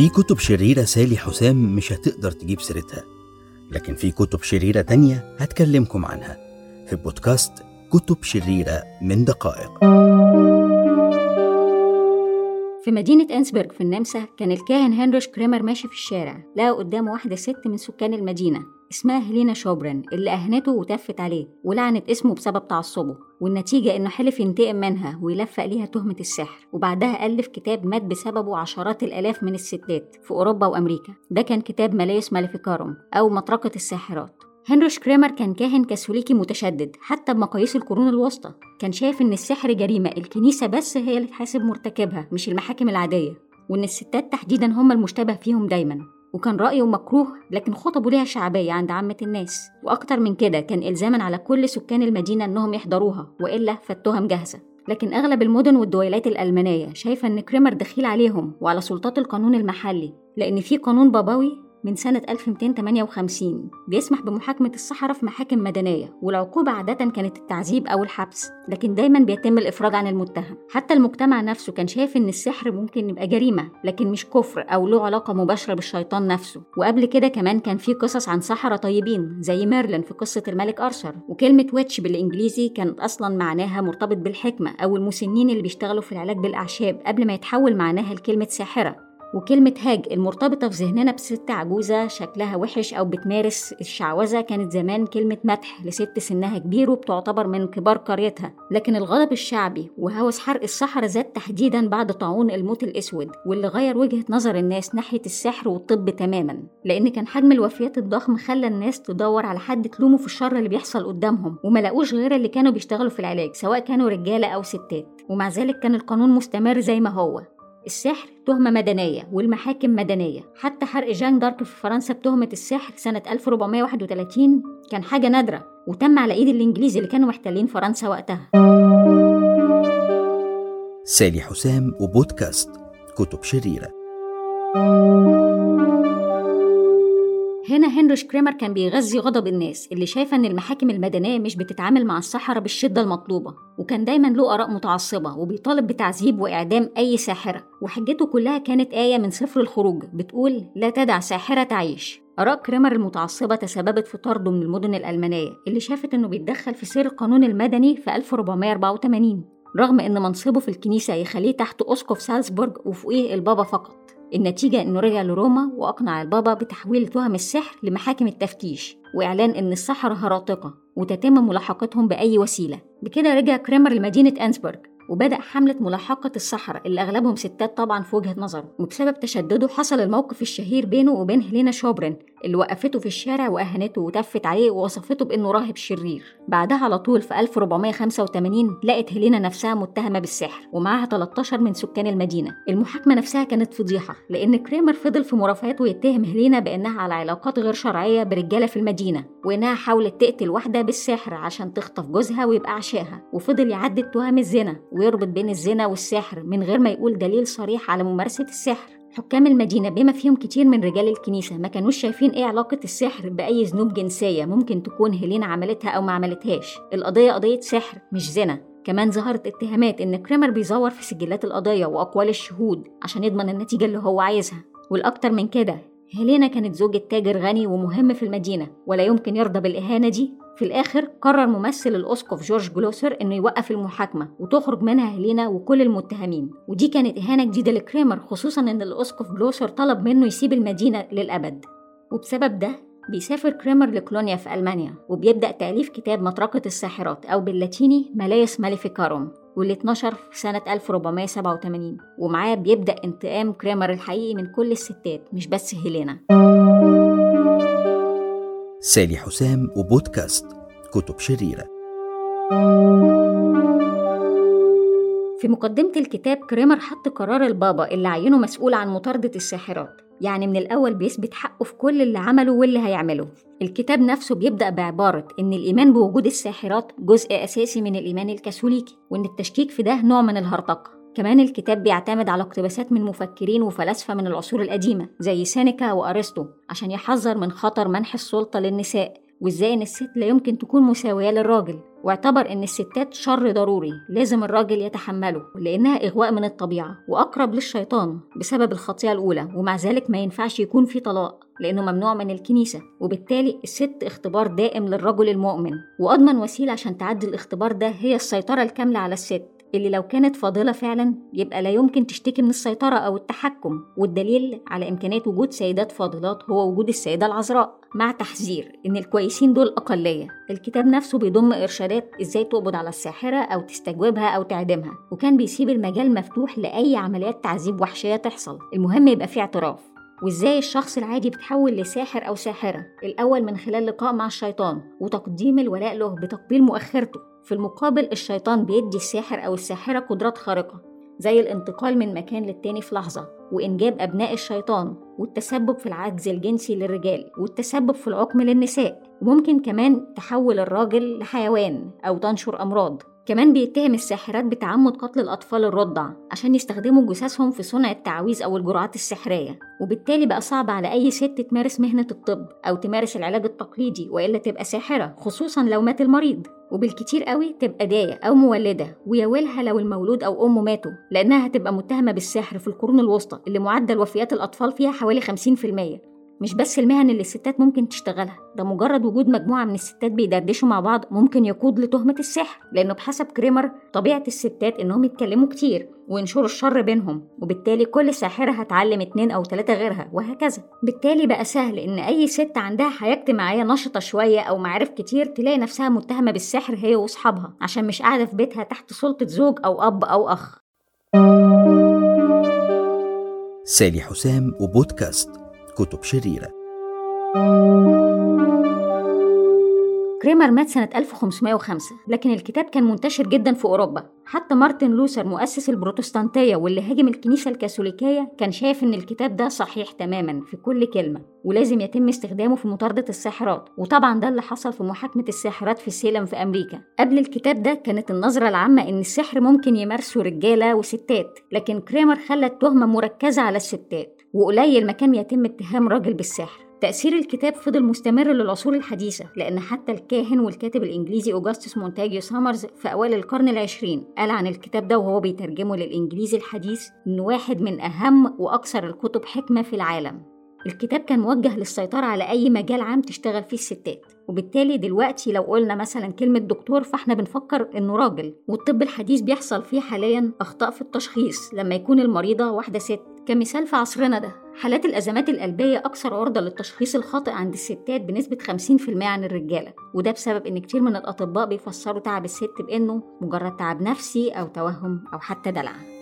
في كتب شريرة سالي حسام مش هتقدر تجيب سيرتها. لكن في كتب شريرة تانية هتكلمكم عنها. في بودكاست كتب شريرة من دقائق. في مدينة أنسبرج في النمسا كان الكاهن هنريش كريمر ماشي في الشارع لقى قدامه واحدة ست من سكان المدينة. اسمها هيلينا شوبرن اللي أهنته وتفت عليه ولعنت اسمه بسبب تعصبه والنتيجة إنه حلف ينتقم منها ويلفق ليها تهمة السحر وبعدها ألف كتاب مات بسببه عشرات الآلاف من الستات في أوروبا وأمريكا. ده كان كتاب Malleus Maleficarum أو مطرقة الساحرات. هنريش كريمر كان كاهن كاثوليكي متشدد حتى بمقاييس القرون الوسطى. كان شايف إن السحر جريمة الكنيسة بس هي اللي تحاسب مرتكبها مش المحاكم العادية. وإن الستات تحديدا هم المشتبه فيهم دايما. وكان رأيه مكروه لكن خطبه ليها شعبية عند عامة الناس. وأكتر من كده كان إلزاما على كل سكان المدينة إنهم يحضروها وإلا فالتهم جاهزة. لكن أغلب المدن والدويلات الألمانية شايفة إن كريمر دخيل عليهم وعلى سلطات القانون المحلي لأن في قانون بابوي من سنة 1258 بيسمح بمحاكمة السحرة في محاكم مدنية والعقوبة عادة كانت التعذيب أو الحبس لكن دايما بيتم الإفراج عن المتهم. حتى المجتمع نفسه كان شايف إن السحر ممكن يبقى جريمة لكن مش كفر أو له علاقة مباشرة بالشيطان نفسه. وقبل كده كمان كان في قصص عن سحرة طيبين زي ميرلين في قصة الملك أرثر. وكلمة witch بالإنجليزي كانت أصلا معناها مرتبط بالحكمة أو المسنين اللي بيشتغلوا في العلاج بالأعشاب قبل ما يتحول معناها لكلمة ساحرة. وكلمة هاج المرتبطة في ذهننا بست عجوزة شكلها وحش أو بتمارس الشعوذة. كانت زمان كلمة مدح لست سنها كبير وبتعتبر من كبار قريتها. لكن الغضب الشعبي وهوس حرق السحرة زاد تحديدا بعد طاعون الموت الأسود واللي غير وجهة نظر الناس ناحية السحر والطب تماما. لأن كان حجم الوفيات الضخم خلى الناس تدور على حد تلومه في الشر اللي بيحصل قدامهم وما لقوش غير اللي كانوا بيشتغلوا في العلاج سواء كانوا رجالة أو ستات. ومع ذلك كان القانون مستمر زي ما هو. السحر تهمة مدنية والمحاكم مدنية. حتى حرق جان دارك في فرنسا بتهمة السحر سنة 1431 كان حاجة نادرة وتم على إيد الإنجليز اللي كانوا محتلين فرنسا وقتها. سالي حسام وبودكاست كتب شريرة. هنا هنريش كريمر كان بيغذي غضب الناس اللي شايفة إن المحاكم المدنية مش بتتعامل مع السحرة بالشدة المطلوبة وكان دايما له آراء متعصبة وبيطالب بتعذيب وإعدام أي ساحرة وحجته كلها كانت آية من سفر الخروج بتقول لا تدع ساحرة تعيش آراء كريمر المتعصبة تسببت في طرده من المدن الألمانية اللي شافت إنه بيتدخل في سير القانون المدني في 1484 رغم إن منصبه في الكنيسة يخليه تحت أسقف سالزبورج وفوقيه البابا فقط. النتيجة إنه رجع لروما وأقنع البابا بتحويل تهم السحر لمحاكم التفتيش وإعلان إن السحرة هراطقة وتتم ملاحقتهم بأي وسيلة. بكده رجع كريمر لمدينة أنسبرج وبدأ حملة ملاحقة السحرة اللي أغلبهم ستات طبعا في وجهة نظره. وبسبب تشدده حصل الموقف الشهير بينه وبين هيلينا شوبرن اللي وقفته في الشارع وأهنته وتفت عليه ووصفته بإنه راهب شرير. بعدها على طول في 1485 لقت هيلينا نفسها متهمة بالسحر ومعاها 13 من سكان المدينة. المحاكمة نفسها كانت فضيحة لأن كريمر فضل في مرافعته يتهم هيلينا بإنها على علاقات غير شرعية برجالة في المدينة وإنها حاولت تقتل واحدة بالسحر عشان تخطف جوزها ويبقى عشاها. وفضل يعدد تهم الزنا ويربط بين الزنا والسحر من غير ما يقول دليل صريح على ممارسة السحر. حكام المدينة بما فيهم كتير من رجال الكنيسة ما كانوش شايفين إيه علاقة السحر بأي ذنوب جنسية ممكن تكون هيلينا عملتها أو ما عملتهاش. القضية قضية سحر مش زنا. كمان ظهرت اتهامات إن كريمر بيزور في سجلات القضية وأقوال الشهود عشان يضمن النتيجة اللي هو عايزها. والأكتر من كده هيلينا كانت زوجة تاجر غني ومهم في المدينة ولا يمكن يرضى بالإهانة دي. في الآخر قرر ممثل الأسقف جورج جلوسر إنه يوقف المحاكمة وتخرج منها هيلينا وكل المتهمين. ودي كانت إهانة جديدة لكريمر خصوصا إن الأسقف جلوسر طلب منه يسيب المدينة للأبد. وبسبب ده بيسافر كريمر لكولونيا في ألمانيا وبيبدأ تأليف كتاب مطرقة الساحرات أو باللاتيني Malleus Maleficarum واللي اتنشر في سنة 1487 ومعاه بيبدأ انتقام كريمر الحقيقي من كل الستات مش بس هيلينا. سالي حسام وبودكاست كتب شريرة. في مقدمة الكتاب كريمر حط قرار البابا اللي عينه مسؤول عن مطاردة الساحرات. يعني من الأول بيثبت حقه في كل اللي عمله واللي هيعمله. الكتاب نفسه بيبدأ بعبارة إن الإيمان بوجود الساحرات جزء أساسي من الإيمان الكاثوليكي وإن التشكيك في ده نوع من الهرطقة. كمان الكتاب بيعتمد على اقتباسات من مفكرين وفلاسفة من العصور القديمة زي سينيكا وأرسطو عشان يحذر من خطر منح السلطة للنساء وإزاي إن الست لا يمكن تكون مساوية للراجل. واعتبر إن الستات شر ضروري لازم الراجل يتحمله لأنها إغواء من الطبيعة وأقرب للشيطان بسبب الخطيئة الأولى ومع ذلك ما ينفعش يكون في طلاق لأنه ممنوع من الكنيسة. وبالتالي الست اختبار دائم للرجل المؤمن وأضمن وسيلة عشان تعدي الاختبار ده هي السيطرة الكاملة على الست. اللي لو كانت فاضلة فعلا يبقى لا يمكن تشتكي من السيطرة أو التحكم. والدليل على إمكانية وجود سيدات فاضلات هو وجود السيدة العذراء. مع تحذير إن الكويسين دول أقلية الكتاب نفسه بيضم إرشادات إزاي تقبض على الساحرة أو تستجوبها أو تعدمها وكان بيسيب المجال مفتوح لأي عمليات تعذيب وحشية تحصل. المهم يبقى فيه اعتراف. وإزاي الشخص العادي بيتحول لساحر أو ساحرة؟ الأول من خلال لقاء مع الشيطان وتقديم الولاء له بتقبيل مؤخرته. في المقابل الشيطان بيدي الساحر أو الساحرة قدرات خارقة زي الانتقال من مكان للتاني في لحظة وإنجاب أبناء الشيطان والتسبب في العجز الجنسي للرجال والتسبب في العقم للنساء وممكن كمان تحول الراجل لحيوان أو تنشر أمراض. كمان بيتهم الساحرات بتعمد قتل الأطفال الرضع عشان يستخدموا جثثهم في صنع التعاويذ أو الجرعات السحرية. وبالتالي بقى صعب على أي ست تمارس مهنة الطب أو تمارس العلاج التقليدي وإلا تبقى ساحرة خصوصا لو مات المريض. وبالكتير قوي تبقى داية أو مولدة ويا ويلها لو المولود أو أمه ماتوا لأنها هتبقى متهمة بالسحر في القرون الوسطى اللي معدل وفيات الأطفال فيها حوالي 50% مش بس المهن اللي الستات ممكن تشتغلها ده مجرد وجود مجموعة من الستات بيدردشوا مع بعض ممكن يقود لتهمة السحر لأنه بحسب كريمر طبيعة الستات إنهم يتكلموا كتير وينشروا الشر بينهم وبالتالي كل ساحرة هتعلم اتنين أو تلاتة غيرها وهكذا. بالتالي بقى سهل إن أي ست عندها حياة اجتماعية نشطة شوية أو معارف كتير تلاقي نفسها متهمة بالسحر هي وأصحابها عشان مش قاعدة في بيتها تحت سلطة زوج أو أب أو أخ. سالي حسام وبودكاست. كتب شريرة. كريمر مات سنة 1505 لكن الكتاب كان منتشر جدا في أوروبا. حتى مارتن لوثر مؤسس البروتستانتية واللي هاجم الكنيسة الكاثوليكية كان شايف إن الكتاب ده صحيح تماما في كل كلمة ولازم يتم استخدامه في مطاردة الساحرات. وطبعا ده اللي حصل في محاكمة الساحرات في سيلم في أمريكا. قبل الكتاب ده كانت النظرة العامة إن السحر ممكن يمارسه رجالة وستات لكن كريمر خلى التهمة مركزة على الستات. وقليل ما كان يتم اتهام راجل بالسحر. تأثير الكتاب فضل مستمر للعصور الحديثة لأن حتى الكاهن والكاتب الإنجليزي أوجستس مونتاجيو سامرز في أوائل القرن العشرين قال عن الكتاب ده وهو بيترجمه للإنجليزي الحديث إنه واحد من أهم وأكثر الكتب حكمة في العالم. الكتاب كان موجه للسيطرة على أي مجال عام تشتغل فيه الستات وبالتالي دلوقتي لو قلنا مثلا كلمة دكتور فإحنا بنفكر إنه راجل والطب الحديث بيحصل فيه حاليا أخطاء في التشخيص لما يكون المريضة واحدة ست كمثال في عصرنا ده حالات الأزمات القلبية أكثر عرضة للتشخيص الخاطئ عند الستات بنسبة 50% عن الرجالة وده بسبب إن كتير من الأطباء بيفسروا تعب الست بإنه مجرد تعب نفسي أو توهم أو حتى دلع.